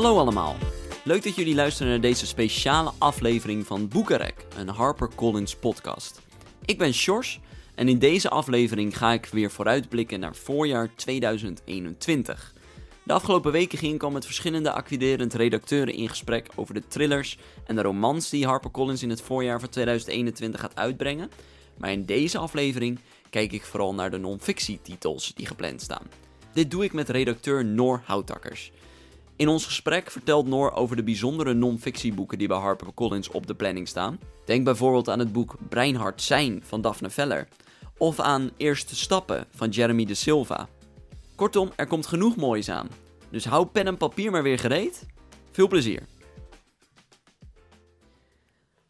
Hallo allemaal. Leuk dat jullie luisteren naar deze speciale aflevering van Boekenrek, een HarperCollins podcast. Ik ben Sjors en in deze aflevering ga ik weer vooruitblikken naar voorjaar 2021. De afgelopen weken ging ik al met verschillende acquiderend redacteuren in gesprek over de thrillers en de romans die HarperCollins in het voorjaar van 2021 gaat uitbrengen. Maar in deze aflevering kijk ik vooral naar de non-fictietitels die gepland staan. Dit doe ik met redacteur Noor Houtakkers. In ons gesprek vertelt Noor over de bijzondere non-fictieboeken die bij HarperCollins op de planning staan. Denk bijvoorbeeld aan het boek Breinhard Zijn van Daphne Veller. Of aan Eerste Stappen van Jeremy de Silva. Kortom, er komt genoeg moois aan. Dus hou pen en papier maar weer gereed. Veel plezier.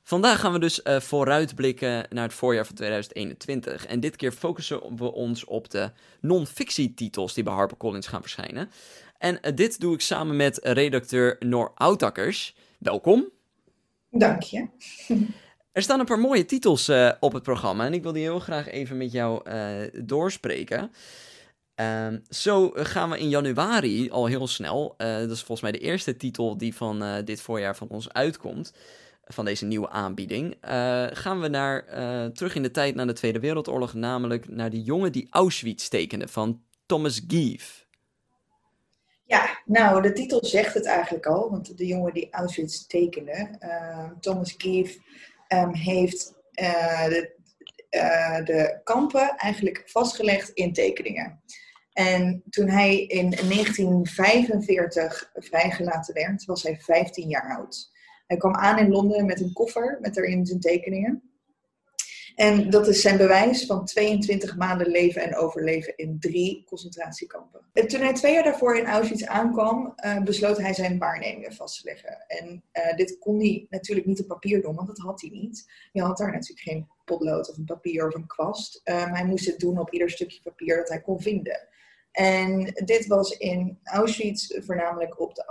Vandaag gaan we dus uh, vooruitblikken naar het voorjaar van 2021. En dit keer focussen we ons op de non-fictietitels die bij HarperCollins gaan verschijnen. En uh, dit doe ik samen met redacteur Noor Outakkers. Welkom. Dank je. Er staan een paar mooie titels uh, op het programma en ik wil die heel graag even met jou doorspreken. Uh, zo gaan we in januari al heel snel, dat is volgens mij de eerste titel die van dit voorjaar van ons uitkomt, van deze nieuwe aanbieding, gaan we naar, terug in de tijd naar de Tweede Wereldoorlog, namelijk naar de jongen die Auschwitz tekende van Thomas Gieve. Ja, nou, de titel zegt het eigenlijk al, want de jongen die Auschwitz tekende, Thomas Gieve, um, heeft de, de kampen eigenlijk vastgelegd in tekeningen. En toen hij in 1945 vrijgelaten werd, was hij 15 jaar oud. Hij kwam aan in Londen met een koffer met erin zijn tekeningen. En dat is zijn bewijs van 22 maanden leven en overleven in drie concentratiekampen. En toen hij twee jaar daarvoor in Auschwitz aankwam, uh, besloot hij zijn waarnemingen vast te leggen. En uh, dit kon hij natuurlijk niet op papier doen, want dat had hij niet. Je had daar natuurlijk geen potlood of een papier of een kwast. Maar hij moest het doen op ieder stukje papier dat hij kon vinden. En dit was in Auschwitz voornamelijk op de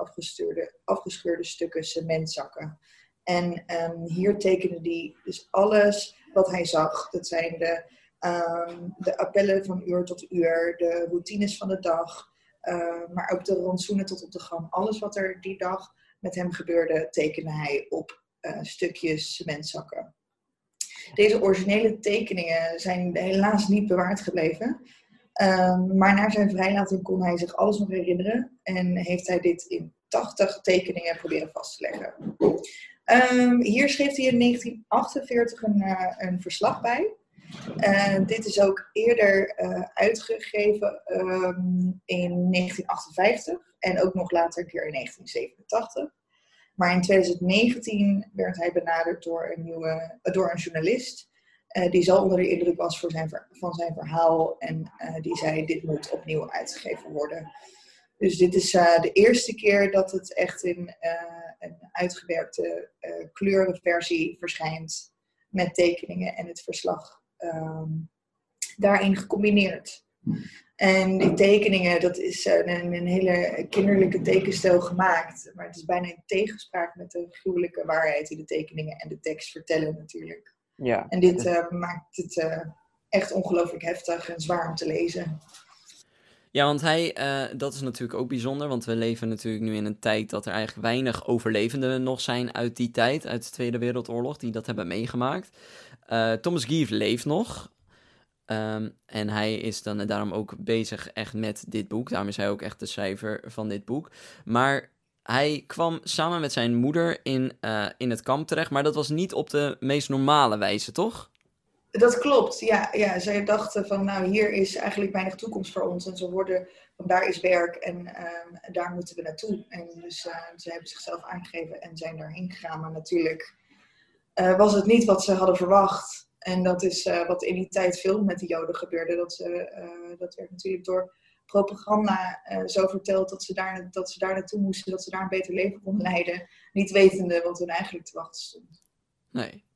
afgescheurde, stukken cementzakken. En um, hier tekende hij dus alles wat hij zag. Dat zijn de, um, de appellen van uur tot uur, de routines van de dag, uh, maar ook de rantsoenen tot op de gram. Alles wat er die dag met hem gebeurde, tekende hij op uh, stukjes cementzakken. Deze originele tekeningen zijn helaas niet bewaard gebleven. Um, maar na zijn vrijlating kon hij zich alles nog herinneren en heeft hij dit in 80 tekeningen proberen vast te leggen. Um, hier schreef hij in 1948 een, uh, een verslag bij. Uh, dit is ook eerder uh, uitgegeven um, in 1958 en ook nog later een keer in 1987. Maar in 2019 werd hij benaderd door een, nieuwe, door een journalist die zo onder de indruk was voor zijn, van zijn verhaal en die zei: Dit moet opnieuw uitgegeven worden. Dus dit is uh, de eerste keer dat het echt in een uitgewerkte kleurenversie verschijnt met tekeningen en het verslag um, daarin gecombineerd. En die tekeningen, dat is een, een, hele kinderlijke tekenstijl gemaakt. Maar het is bijna in tegenspraak met de gruwelijke waarheid die de tekeningen en de tekst vertellen natuurlijk. Ja. En dit uh, maakt het uh, echt ongelooflijk heftig en zwaar om te lezen. Ja, want hij, uh, dat is natuurlijk ook bijzonder, want we leven natuurlijk nu in een tijd dat er eigenlijk weinig overlevenden nog zijn uit die tijd, uit de Tweede Wereldoorlog, die dat hebben meegemaakt. Thomas Gieve leeft nog. Um, en hij is dan daarom ook bezig echt met dit boek. Daarom is hij ook echt de schrijver van dit boek. Maar hij kwam samen met zijn moeder in, uh, in het kamp terecht, maar dat was niet op de meest normale wijze, toch? Dat klopt, ja. ja. Zij dachten van, nou, hier is eigenlijk weinig toekomst voor ons. En ze worden, van daar is werk en uh, daar moeten we naartoe. En dus uh, ze hebben zichzelf aangegeven en zijn daarheen gegaan. Maar natuurlijk uh, was het niet wat ze hadden verwacht. En dat is wat in die tijd veel met de Joden gebeurde. Dat, ze, dat werd natuurlijk door propaganda zo verteld dat ze, daar, dat ze daar naartoe moesten, dat ze daar een beter leven konden leiden, niet wetende wat hun eigenlijk te wachten stond. Nee.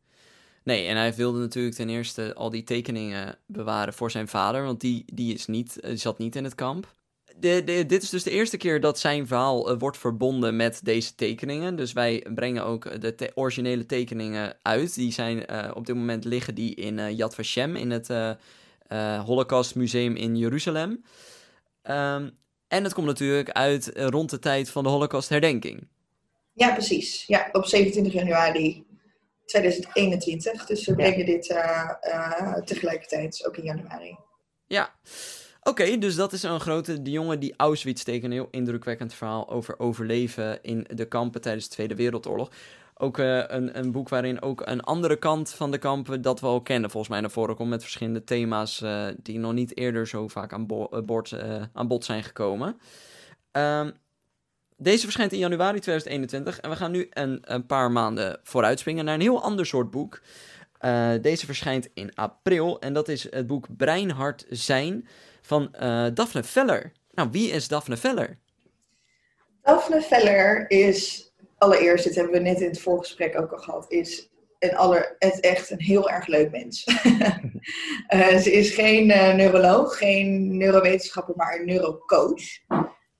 Nee, en hij wilde natuurlijk ten eerste al die tekeningen bewaren voor zijn vader, want die, die, is niet, die zat niet in het kamp. De, de, dit is dus de eerste keer dat zijn verhaal uh, wordt verbonden met deze tekeningen. Dus wij brengen ook de te originele tekeningen uit. Die zijn op dit moment liggen die in Yad Vashem, in het Holocaust Museum in Jeruzalem. Um, En het komt natuurlijk uit rond de tijd van de Holocaust-herdenking. Ja, precies. Ja, op 27 januari 2021. Dus we brengen dit tegelijkertijd, ook in januari. Ja. Oké, dus dat is een grote. De jongen die Auschwitz tekent. Een heel indrukwekkend verhaal over overleven in de kampen tijdens de Tweede Wereldoorlog. Ook uh, een, een boek waarin ook een andere kant van de kampen dat we al kennen, volgens mij naar voren komt. Met verschillende thema's die nog niet eerder zo vaak aan, bo aan bod zijn gekomen. Um, deze verschijnt in januari 2021 en we gaan nu een, een paar maanden vooruitspringen naar een heel ander soort boek. deze verschijnt in april en dat is het boek Breinhard Zijn van uh, Daphne Veller. Nou, wie is Daphne Veller? Daphne Veller is, allereerst, dit hebben we net in het voorgesprek ook al gehad, is een aller, het echt een heel erg leuk mens. uh, ze is geen neuroloog, geen neurowetenschapper, maar een neurocoach.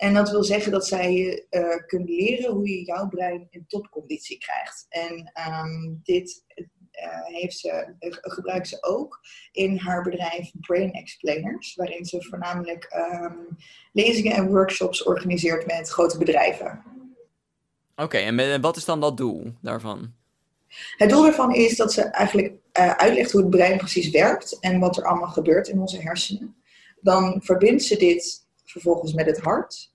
En dat wil zeggen dat zij je uh, kunt leren hoe je jouw brein in topconditie krijgt. En um, dit uh, heeft ze, uh, gebruikt ze ook in haar bedrijf Brain Explainers, waarin ze voornamelijk um, lezingen en workshops organiseert met grote bedrijven. Oké, okay, en wat is dan dat doel daarvan? Het doel daarvan is dat ze eigenlijk uh, uitlegt hoe het brein precies werkt en wat er allemaal gebeurt in onze hersenen. Dan verbindt ze dit vervolgens met het hart,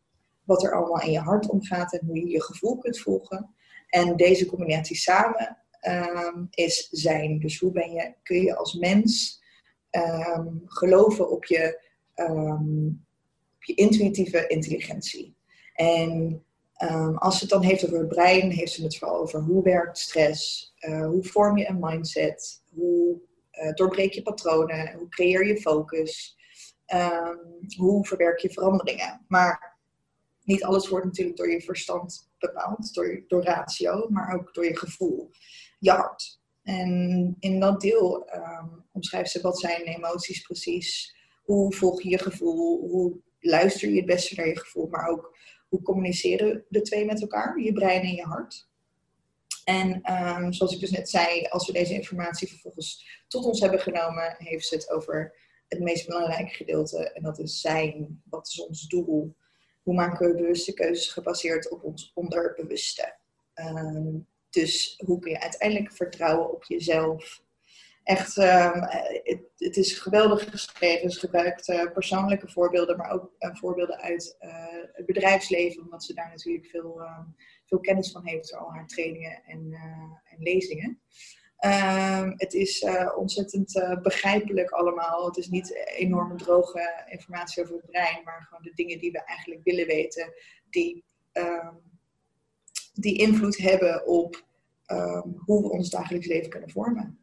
wat er allemaal in je hart omgaat en hoe je je gevoel kunt volgen. En deze combinatie samen um, is zijn. Dus hoe ben je, kun je als mens um, geloven op je, um, op je intuïtieve intelligentie. En als het dan heeft over het brein, heeft ze het vooral over hoe werkt stress, uh, hoe vorm je een mindset, hoe uh, doorbreek je patronen, hoe creëer je focus, hoe verwerk je veranderingen. Maar niet alles wordt natuurlijk door je verstand bepaald, door, door ratio, maar ook door je gevoel je hart. En in dat deel um, omschrijft ze wat zijn emoties precies. Hoe volg je je gevoel? Hoe luister je het beste naar je gevoel? Maar ook hoe communiceren de twee met elkaar? Je brein en je hart. En um, zoals ik dus net zei, als we deze informatie vervolgens tot ons hebben genomen, heeft ze het over het meest belangrijke gedeelte. En dat is zijn. Wat is ons doel? Hoe maken we bewuste keuzes gebaseerd op ons onderbewuste? Um, dus hoe kun je uiteindelijk vertrouwen op jezelf? Echt, um, het, het, is geweldig geschreven. Ze gebruikt uh, persoonlijke voorbeelden, maar ook uh, voorbeelden uit uh, het bedrijfsleven, omdat ze daar natuurlijk veel, um, veel kennis van heeft door al haar trainingen en, en lezingen. Um, het is ontzettend begrijpelijk allemaal. Het is niet enorme droge informatie over het brein, maar gewoon de dingen die we eigenlijk willen weten, die die invloed hebben op um, hoe we ons dagelijks leven kunnen vormen.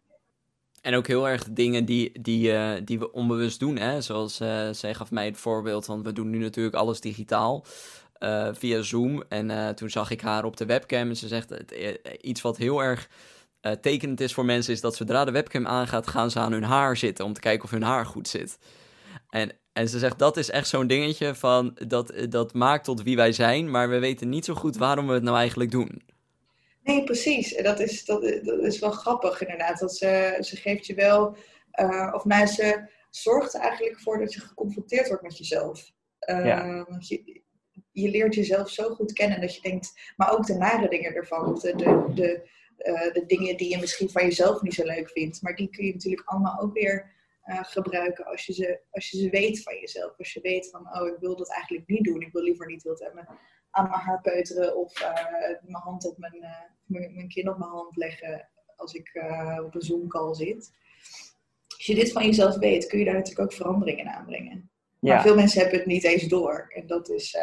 En ook heel erg dingen die, die, uh, die we onbewust doen. Hè? Zoals zij gaf mij het voorbeeld, want we doen nu natuurlijk alles digitaal. Via Zoom. En toen zag ik haar op de webcam. En ze zegt iets wat heel erg tekenend is voor mensen. Is dat zodra de webcam aangaat, gaan ze aan hun haar zitten. Om te kijken of hun haar goed zit. En, en ze zegt dat is echt zo'n dingetje van. Dat, dat maakt tot wie wij zijn. Maar we weten niet zo goed waarom we het nou eigenlijk doen. Nee, precies. Dat is, dat, dat is wel grappig inderdaad. Dat ze, ze geeft je wel, uh, of nou, ze zorgt eigenlijk voor dat je geconfronteerd wordt met jezelf. Uh, ja. Je, je leert jezelf zo goed kennen dat je denkt, maar ook de nare dingen ervan. De, de, de, uh, de dingen die je misschien van jezelf niet zo leuk vindt. Maar die kun je natuurlijk allemaal ook weer uh, gebruiken als je, ze, als je ze weet van jezelf. Als je weet van, oh, ik wil dat eigenlijk niet doen. Ik wil liever niet wild hebben aan mijn haar peuteren of uh, mijn hand op mijn, mijn, mijn, kin op mijn hand leggen als ik op een Zoom-call zit. Als je dit van jezelf weet, kun je daar natuurlijk ook veranderingen in aanbrengen. Ja. Maar veel mensen hebben het niet eens door. En dat is,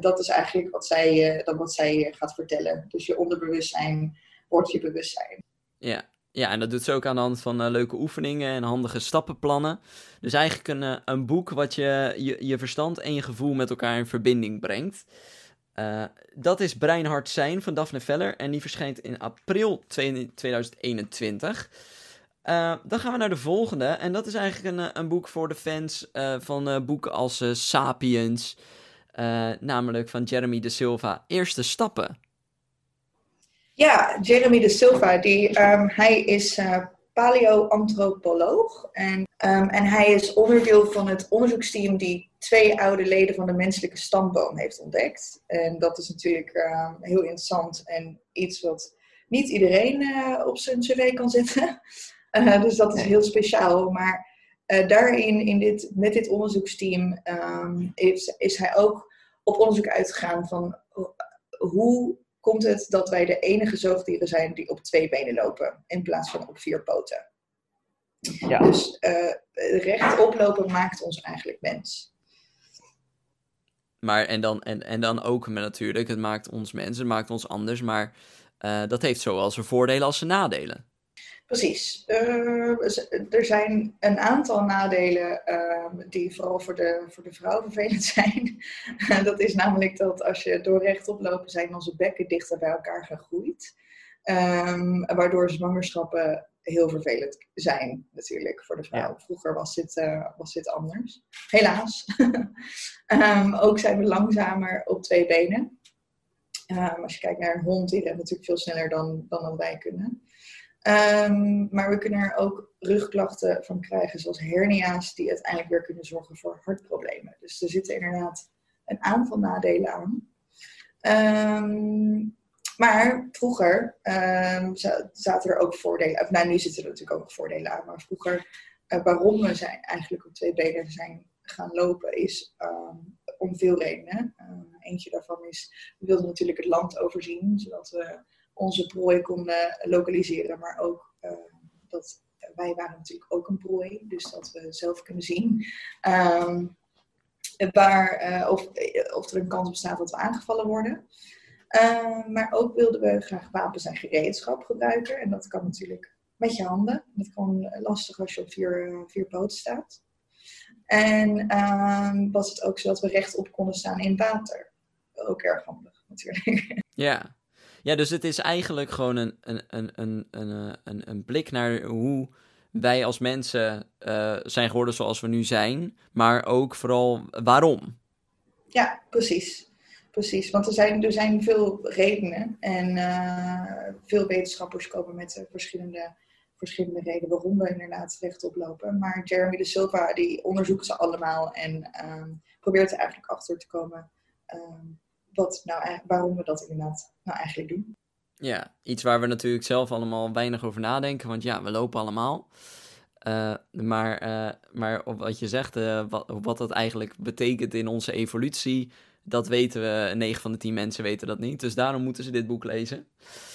dat is eigenlijk wat zij, dat wat zij gaat vertellen. Dus je onderbewustzijn wordt je bewustzijn. Ja, ja, en dat doet ze ook aan de hand van uh, leuke oefeningen en handige stappenplannen. Dus eigenlijk een, een boek wat je, je je verstand en je gevoel met elkaar in verbinding brengt. Dat is Breinhard Zijn van Daphne Veller en die verschijnt in april 2021. Uh, dan gaan we naar de volgende en dat is eigenlijk een, een boek voor de fans van boeken als Sapiens, namelijk van Jeremy de Silva, Eerste Stappen. Ja, Jeremy de Silva, die, um, hij is paleoantropoloog en, um, en hij is onderdeel van het onderzoeksteam die twee oude leden van de menselijke stamboom heeft ontdekt. En dat is natuurlijk heel interessant en iets wat niet iedereen op zijn cv kan zetten. dus dat is heel speciaal. Maar daarin, in dit, met dit onderzoeksteam, um, is, is hij ook op onderzoek uitgegaan van hoe komt het dat wij de enige zoogdieren zijn die op twee benen lopen in plaats van op vier poten. Ja. Dus uh, rechtop lopen maakt ons eigenlijk mens. Maar en dan, en, en dan ook natuurlijk, het maakt ons mens, het maakt ons anders, maar uh, dat heeft zowel zijn voordelen als zijn nadelen. Precies. Uh, er zijn een aantal nadelen uh, die vooral voor de, voor de vrouw vervelend zijn. dat is namelijk dat als je door rechtop lopen zijn onze bekken dichter bij elkaar gegroeid. Um, waardoor zwangerschappen heel vervelend zijn natuurlijk voor de vrouw. Vroeger was dit, uh, was dit anders. Helaas. um, ook zijn we langzamer op twee benen. Um, als je kijkt naar een hond, die rent natuurlijk veel sneller dan, dan wij kunnen. Um, maar we kunnen er ook rugklachten van krijgen, zoals hernia's, die uiteindelijk weer kunnen zorgen voor hartproblemen. Dus er zitten inderdaad een aantal nadelen aan. Um, maar vroeger um, zaten er ook voordelen, nou nu zitten er natuurlijk ook voordelen aan, maar vroeger, uh, waarom we eigenlijk op twee benen zijn gaan lopen, is om veel redenen. eentje daarvan is, we wilden natuurlijk het land overzien, zodat we onze prooi konden lokaliseren, maar ook uh, dat wij waren natuurlijk ook een prooi, dus dat we zelf kunnen zien um, waar, uh, of, of er een kans bestaat dat we aangevallen worden. Uh, maar ook wilden we graag wapens en gereedschap gebruiken. En dat kan natuurlijk met je handen. Dat kan lastig als je op vier, vier poten staat. En uh, was het ook zo dat we rechtop konden staan in water. Ook erg handig natuurlijk. Ja, ja, dus het is eigenlijk gewoon een, een, een, een, een, eh, een, blik naar hoe wij als mensen uh, zijn geworden zoals we nu zijn, maar ook vooral waarom. Ja, precies. Precies, want er zijn, er zijn veel redenen en uh, veel wetenschappers komen met verschillende, verschillende redenen waarom we inderdaad rechtop lopen. Maar Jeremy de Silva die onderzoekt ze allemaal en uh, probeert er eigenlijk achter te komen uh, wat nou, waarom we dat inderdaad nou eigenlijk doen. Ja, iets waar we natuurlijk zelf allemaal weinig over nadenken, want ja, we lopen allemaal. Uh, maar, uh, maar op wat je zegt, uh, wat, wat dat eigenlijk betekent in onze evolutie, dat weten we, 9 van de 10 mensen weten dat niet. Dus daarom moeten ze dit boek lezen.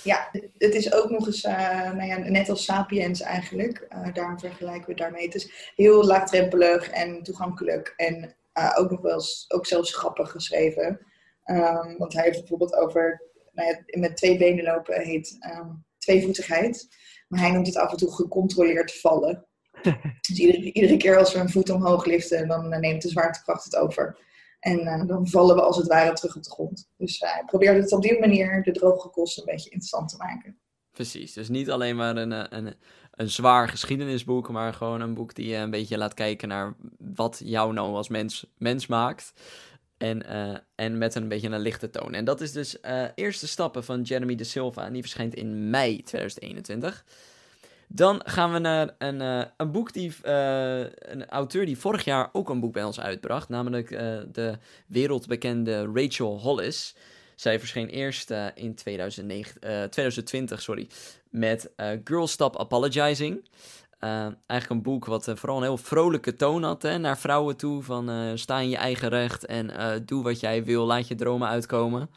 Ja, het is ook nog eens, nou ja, net als Sapiens eigenlijk. daarom vergelijken we daarmee. Het is heel laagdrempelig en toegankelijk en ook nog wel eens, ook zelfs grappig geschreven. Um, want hij heeft bijvoorbeeld over nou ja, met twee benen lopen heet um, tweevoetigheid. Maar hij noemt het af en toe gecontroleerd vallen. dus iedere, iedere, keer als we een voet omhoog liften, dan uh, neemt de zwaartekracht het over. En uh, dan vallen we als het ware terug op de grond. Dus uh, hij probeert het op die manier de droge kosten een beetje interessant te maken. Precies, dus niet alleen maar een, een, een zwaar geschiedenisboek, maar gewoon een boek die je een beetje laat kijken naar wat jou nou als mens, mens maakt. En, uh, en met een beetje een lichte toon. En dat is dus uh, Eerste Stappen van Jeremy de Silva. En die verschijnt in mei 2021. Dan gaan we naar een, uh, een boek die. een auteur die vorig jaar ook een boek bij ons uitbracht. Namelijk de wereldbekende Rachel Hollis. Zij verscheen eerst in 2009, 2020 sorry, met Girl Stop Apologizing. Uh, eigenlijk een boek wat uh, vooral een heel vrolijke toon had hè, naar vrouwen toe. Van uh, sta in je eigen recht en doe wat jij wil, laat je dromen uitkomen.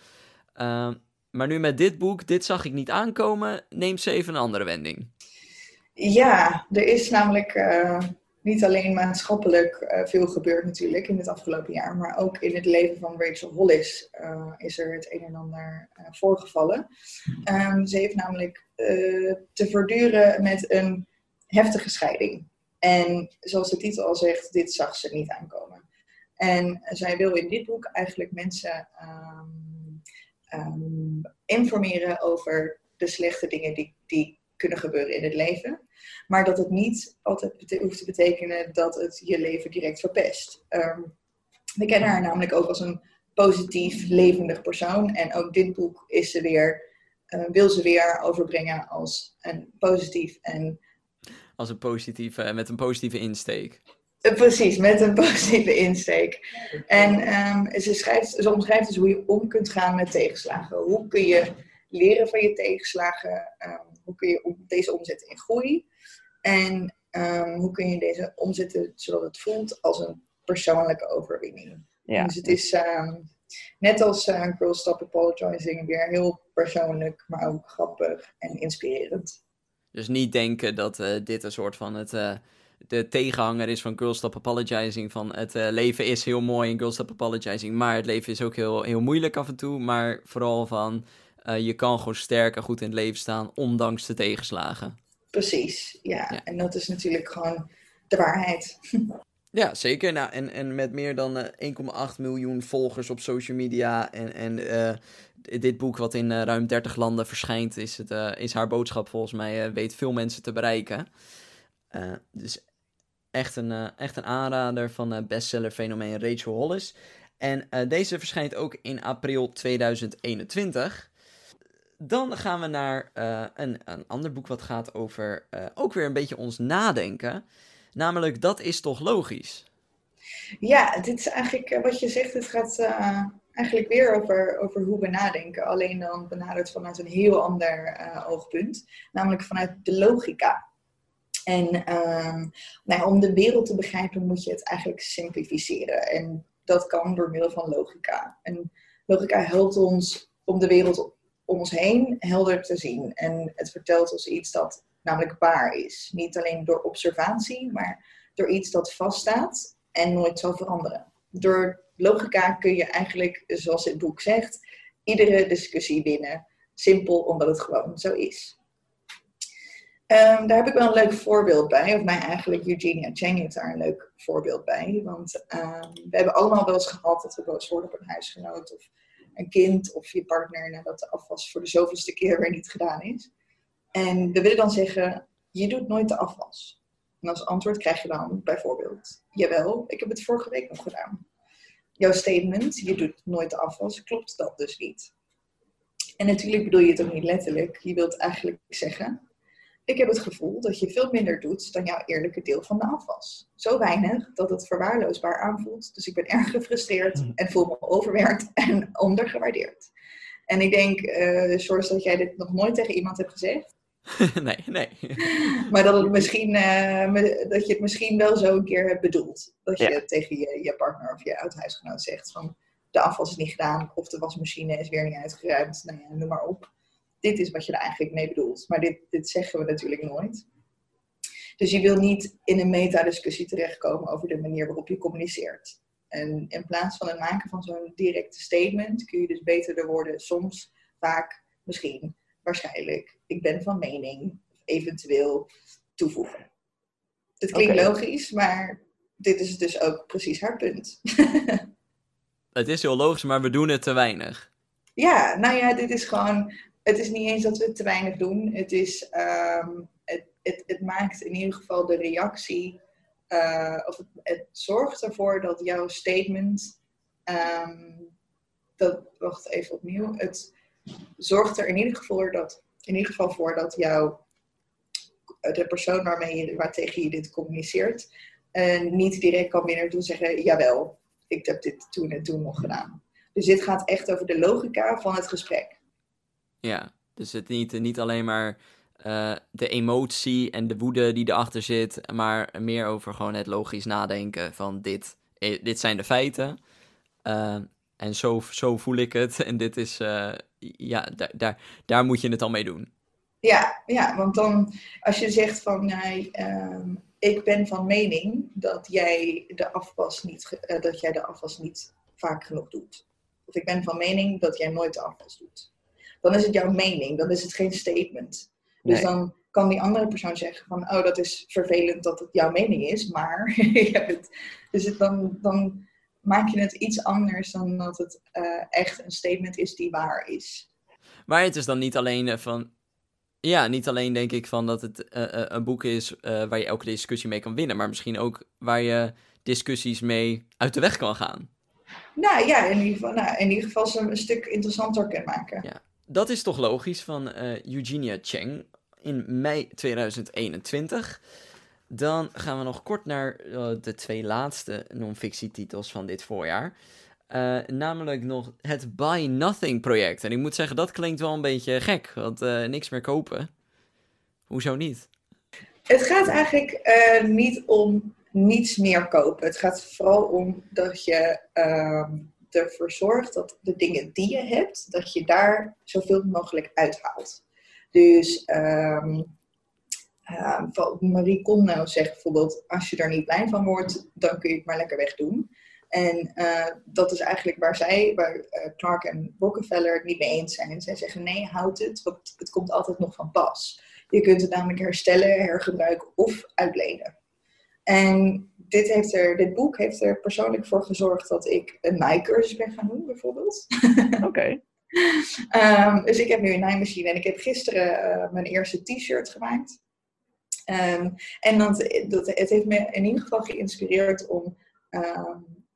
maar nu met dit boek, dit zag ik niet aankomen, neemt ze even een andere wending. Ja, er is namelijk niet alleen maatschappelijk veel gebeurd natuurlijk in het afgelopen jaar. Maar ook in het leven van Rachel Hollis is er het een en ander voorgevallen. Um, ze heeft namelijk te verduren met een heftige scheiding. En zoals de titel al zegt, dit zag ze niet aankomen. En zij wil in dit boek eigenlijk mensen ehm, ehm, informeren over de slechte dingen die, die kunnen gebeuren in het leven. Maar dat het niet altijd hoeft te betekenen dat het je leven direct verpest. Um, we kennen haar namelijk ook als een positief, levendig persoon. En ook dit boek is ze weer, uh, wil ze weer overbrengen als een positief en als een positieve, met een positieve insteek. Eh, precies, met een positieve insteek. En um, ze, schrijft, ze omschrijft dus hoe je om kunt gaan met tegenslagen. Hoe kun je leren van je tegenslagen? Um, hoe kun je deze omzetten in groei? En um, hoe kun je deze omzetten zodat het voelt als een persoonlijke overwinning? Ja. Dus het is net als uh, Girl Stop Apologizing weer heel persoonlijk, maar ook grappig en inspirerend. Dus niet denken dat uh, dit een soort van het, uh, de tegenhanger is van Girl Stop Apologizing. Van het leven is heel mooi in Girl Stop Apologizing, maar het leven is ook heel, heel moeilijk af en toe. Maar vooral van je kan gewoon sterk en goed in het leven staan, ondanks de tegenslagen. Precies, ja. ja. En dat is natuurlijk gewoon de waarheid. Ja, zeker. Nou, en, en met meer dan uh, eh, 1,8 miljoen volgers op social media en, en dit boek wat in uh, ruim 30 landen verschijnt, is, het, is haar boodschap volgens mij, weet veel mensen te bereiken. dus echt een, echt een aanrader van bestseller fenomeen Rachel Hollis. En deze verschijnt ook in april 2021. Dan gaan we naar een, een ander boek wat gaat over ook weer een beetje ons nadenken. Namelijk, dat is toch logisch? Ja, dit is eigenlijk eh, wat je zegt. Het gaat eigenlijk weer over, over hoe we nadenken. Alleen dan benaderd vanuit een heel ander uh, oogpunt. Namelijk vanuit de logica. En um, nou, om de wereld te begrijpen moet je het eigenlijk simplificeren. En dat kan door middel van logica. En logica helpt ons om de wereld om ons heen helder te zien. En het vertelt ons iets dat namelijk waar is. Niet alleen door observatie, maar door iets dat vaststaat en nooit zal veranderen. Door logica kun je eigenlijk, zoals het boek zegt, iedere discussie winnen. Simpel omdat het gewoon zo is. Um, daar heb ik wel een leuk voorbeeld bij. Of mij eigenlijk, Eugenia Cheng heeft daar een leuk voorbeeld bij. Want um, we hebben allemaal wel eens gehad dat we boos worden op een huisgenoot of een kind of je partner nadat de afwas voor de zoveelste keer weer niet gedaan is. En we willen dan zeggen, je doet nooit de afwas. En als antwoord krijg je dan bijvoorbeeld, jawel, ik heb het vorige week nog gedaan. Jouw statement, je doet nooit de afwas, klopt dat dus niet. En natuurlijk bedoel je het ook niet letterlijk. Je wilt eigenlijk zeggen, ik heb het gevoel dat je veel minder doet dan jouw eerlijke deel van de afwas. Zo weinig dat het verwaarloosbaar aanvoelt. Dus ik ben erg gefrustreerd hmm. en voel me overwerkt en ondergewaardeerd. En ik denk, uh, dat jij dit nog nooit tegen iemand hebt gezegd. nee, nee. maar dat, het misschien, uh, dat je het misschien wel zo een keer hebt bedoeld. Dat je tegen je, je partner of je oud-huisgenoot zegt van de afwas is niet gedaan of de wasmachine is weer niet uitgeruimd. Nou ja, noem maar op. Dit is wat je er eigenlijk mee bedoelt. Maar dit, dit zeggen we natuurlijk nooit. Dus je wil niet in een metadiscussie terechtkomen over de manier waarop je communiceert. En in plaats van het maken van zo'n directe statement kun je dus beter de woorden soms, vaak, misschien waarschijnlijk, ik ben van mening, eventueel toevoegen. Het klinkt logisch, maar dit is dus ook precies haar punt. het is heel logisch, maar we doen het te weinig. Ja, nou ja, dit is gewoon. Het is niet eens dat we het te weinig doen. Het, is, um, het, het, het maakt in ieder geval de reactie. Uh, of het, het, zorgt ervoor dat jouw statement. Um, dat, wacht even opnieuw. Het, zorgt er in ieder geval voor dat, in ieder geval voor dat jouw, de persoon waarmee je, waar tegen je dit communiceert, uh, niet direct kan binnen doen zeggen, jawel, ik heb dit toen en toen nog gedaan. Dus dit gaat echt over de logica van het gesprek. Ja, dus het niet, niet alleen maar uh, de emotie en de woede die erachter zit, maar meer over gewoon het logisch nadenken van dit, eh, dit zijn de feiten. En zo, zo voel ik het. En dit is, ja, daar, daar, daar moet je het al mee doen. Ja, ja, want dan als je zegt van, nee, uh, ik ben van mening dat jij de afwas niet, uh, dat jij de afwas niet vaak genoeg doet. Of ik ben van mening dat jij nooit de afwas doet. Dan is het jouw mening, dan is het geen statement. Dus dan kan die andere persoon zeggen van, oh, dat is vervelend dat het jouw mening is, maar je hebt het. Dus het dan, dan maak je het iets anders dan dat het uh, echt een statement is die waar is. Maar het is dan niet alleen eh, van. Ja, niet alleen denk ik van dat het uh, een boek is waar je elke discussie mee kan winnen, maar misschien ook waar je discussies mee uit de weg kan gaan. Nou ja, in ieder geval, nou, in ieder geval ze een stuk interessanter kan maken. Ja, dat is toch logisch van Eugenia Cheng in mei 2021. Dan gaan we nog kort naar uh, de twee laatste non-fictietitels van dit voorjaar. Uh, namelijk nog het Buy Nothing project. En ik moet zeggen, dat klinkt wel een beetje gek, want uh, niks meer kopen. Hoezo niet? Het gaat eigenlijk niet om niets meer kopen. Het gaat vooral om dat je uh, ervoor zorgt dat de dingen die je hebt, dat je daar zoveel mogelijk uithaalt. Dus um, uh, Marie Kondo zegt bijvoorbeeld, als je er niet blij van wordt, dan kun je het maar lekker wegdoen. En uh, dat is eigenlijk waar zij, waar uh, Clark en Rockefeller het niet mee eens zijn. Zij zeggen nee, houd het, want het komt altijd nog van pas. Je kunt het namelijk herstellen, hergebruiken of uitlenen. En dit, heeft er, dit boek heeft er persoonlijk voor gezorgd dat ik een naaicursus ben gaan doen, bijvoorbeeld. Oké. Okay. um, dus ik heb nu een naaimachine en ik heb gisteren uh, mijn eerste t-shirt gemaakt. Um, en dat, dat, het heeft me in ieder geval geïnspireerd om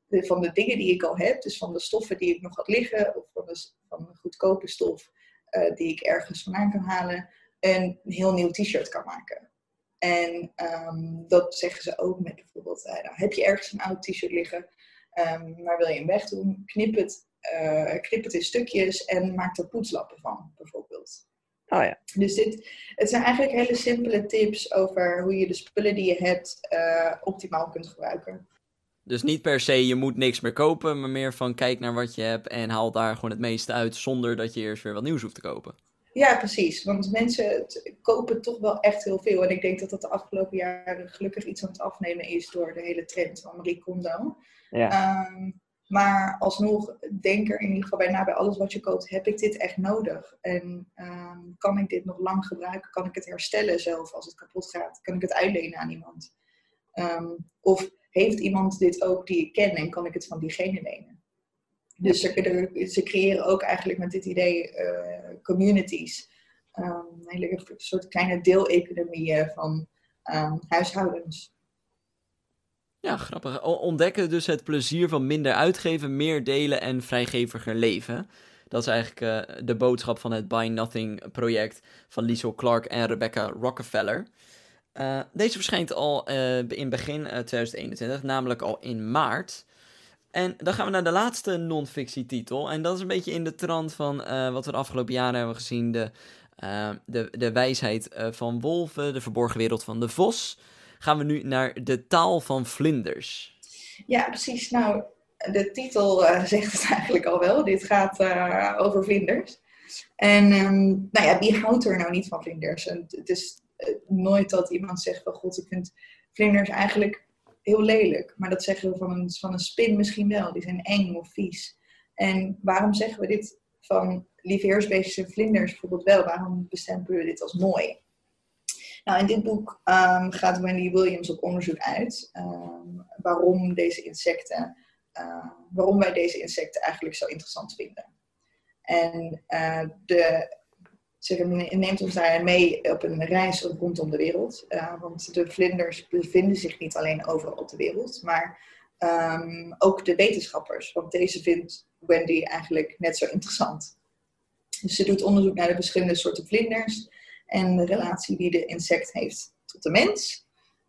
de, van de dingen die ik al heb, dus van de stoffen die ik nog had liggen, of van de, van goedkope stof uh, die ik ergens vandaan kan halen, een heel nieuw t-shirt kan maken. En um, dat zeggen ze ook met bijvoorbeeld, uh, nou, heb je ergens een oud t-shirt liggen, maar wil je hem wegdoen, knip het, knip het in stukjes en maak er poetslappen van, bijvoorbeeld. Oh ja. Dus dit, het zijn eigenlijk hele simpele tips over hoe je de spullen die je hebt uh, optimaal kunt gebruiken. Dus niet per se je moet niks meer kopen, maar meer van kijk naar wat je hebt en haal daar gewoon het meeste uit zonder dat je eerst weer wat nieuws hoeft te kopen. Ja, precies. Want mensen kopen toch wel echt heel veel. En ik denk dat dat de afgelopen jaren gelukkig iets aan het afnemen is door de hele trend van Marie Kondo. Ja. Um, maar alsnog, denk er in ieder geval bij na bij alles wat je koopt, heb ik dit echt nodig? En um, kan ik dit nog lang gebruiken? Kan ik het herstellen zelf als het kapot gaat? Kan ik het uitlenen aan iemand? Um, of heeft iemand dit ook die ik ken en kan ik het van diegene lenen? Dus ze, ze creëren ook eigenlijk met dit idee uh, communities. Um, hele soort kleine deeleconomieën van huishoudens. Ja, grappig. Ontdekken dus het plezier van minder uitgeven, meer delen en vrijgeviger leven. Dat is eigenlijk uh, de boodschap van het Buy Nothing project van Liesel Clark en Rebecca Rockefeller. Uh, deze verschijnt al uh, in begin 2021, namelijk al in maart. En dan gaan we naar de laatste non-fictietitel. En dat is een beetje in de trant van wat we de afgelopen jaren hebben gezien. De, de, de wijsheid van wolven, de verborgen wereld van de vos. Gaan we nu naar de taal van vlinders. Ja, precies. Nou, de titel zegt het eigenlijk al wel. Dit gaat over vlinders. En um, nou ja, wie houdt er nou niet van vlinders? Het is nooit dat iemand zegt van god, ik vind vlinders eigenlijk heel lelijk. Maar dat zeggen we van een, van een spin misschien wel. Die zijn eng of vies. En waarom zeggen we dit van lieveheersbeestjes en vlinders bijvoorbeeld wel? Waarom bestempelen we dit als mooi? Nou, in dit boek um, gaat Wendy Williams op onderzoek uit um, waarom deze insecten, uh, waarom wij deze insecten eigenlijk zo interessant vinden. En uh, de ze neemt ons daar mee op een reis rondom de wereld. Uh, want de vlinders bevinden zich niet alleen overal op de wereld, maar ook de wetenschappers. Want deze vindt Wendy eigenlijk net zo interessant. Dus ze doet onderzoek naar de verschillende soorten vlinders en de relatie die de insect heeft tot de mens.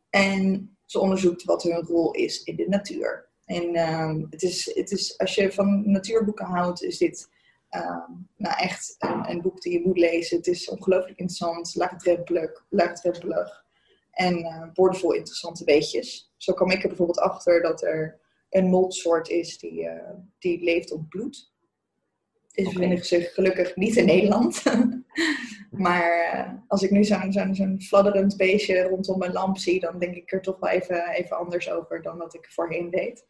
En ze onderzoekt wat hun rol is in de natuur. En um, het is, het is, als je van natuurboeken houdt, is dit Um, nou, echt een, een, boek die je moet lezen. Het is ongelooflijk interessant, laagdrempelig, laagdrempelig en uh, boordevol interessante weetjes. Zo kwam ik er bijvoorbeeld achter dat er een moltsoort is die, uh, die leeft op bloed. Deze okay. vinden zich gelukkig niet in Nederland. maar uh, als ik nu zo'n zo zo fladderend beestje rondom mijn lamp zie, dan denk ik er toch wel even, even anders over dan wat ik voorheen deed.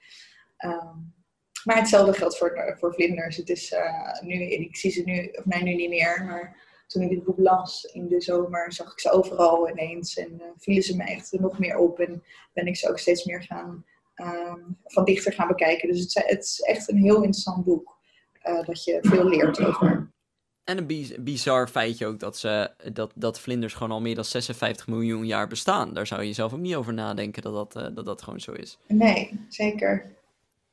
Um, maar hetzelfde geldt voor, voor vlinders. Het is uh, nu, ik zie ze nu, of nee, nu niet meer, maar toen ik dit boek las in de zomer, zag ik ze overal ineens en uh, vielen ze me echt nog meer op en ben ik ze ook steeds meer gaan, um, van dichter gaan bekijken. Dus het, het, is echt een heel interessant boek, dat je veel leert over. En een bizar feitje ook dat, ze, dat, dat vlinders gewoon al meer dan 56 miljoen jaar bestaan. Daar zou je zelf ook niet over nadenken dat dat, dat, dat gewoon zo is. Nee, zeker.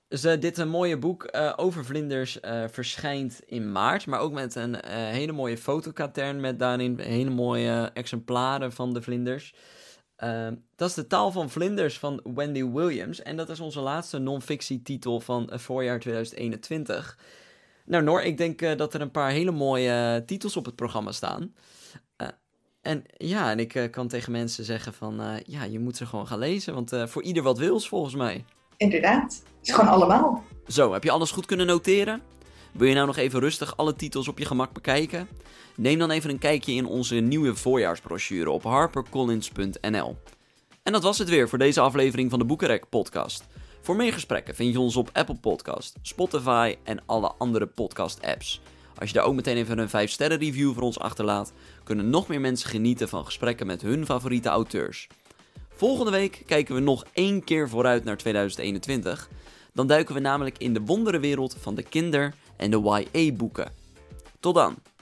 Dus uh, dit een mooie boek uh, over vlinders verschijnt in maart. Maar ook met een hele mooie fotokatern. Met daarin hele mooie exemplaren van de vlinders. Ehm, dat is De Taal van Vlinders van Wendy Williams. En dat is onze laatste non-fictietitel van het voorjaar 2021. Nou, Noor, ik denk eh, dat er een paar hele mooie eh, titels op het programma staan. Eh, en ja, en ik kan tegen mensen zeggen van, ja, je moet ze gewoon gaan lezen. Want voor ieder wat wils, volgens mij. Inderdaad. Het is gewoon allemaal. Zo, heb je alles goed kunnen noteren? Wil je nou nog even rustig alle titels op je gemak bekijken? Neem dan even een kijkje in onze nieuwe voorjaarsbrochure op harpercollins.nl. En dat was het weer voor deze aflevering van de Boekenrek podcast. Voor meer gesprekken vind je ons op Apple Podcast, Spotify en alle andere podcast apps. Als je daar ook meteen even een 5 sterren review voor ons achterlaat, kunnen nog meer mensen genieten van gesprekken met hun favoriete auteurs. Volgende week kijken we nog één keer vooruit naar 2021. Dan duiken we namelijk in de wonderenwereld van de kinder- en de YA-boeken. Tot dan!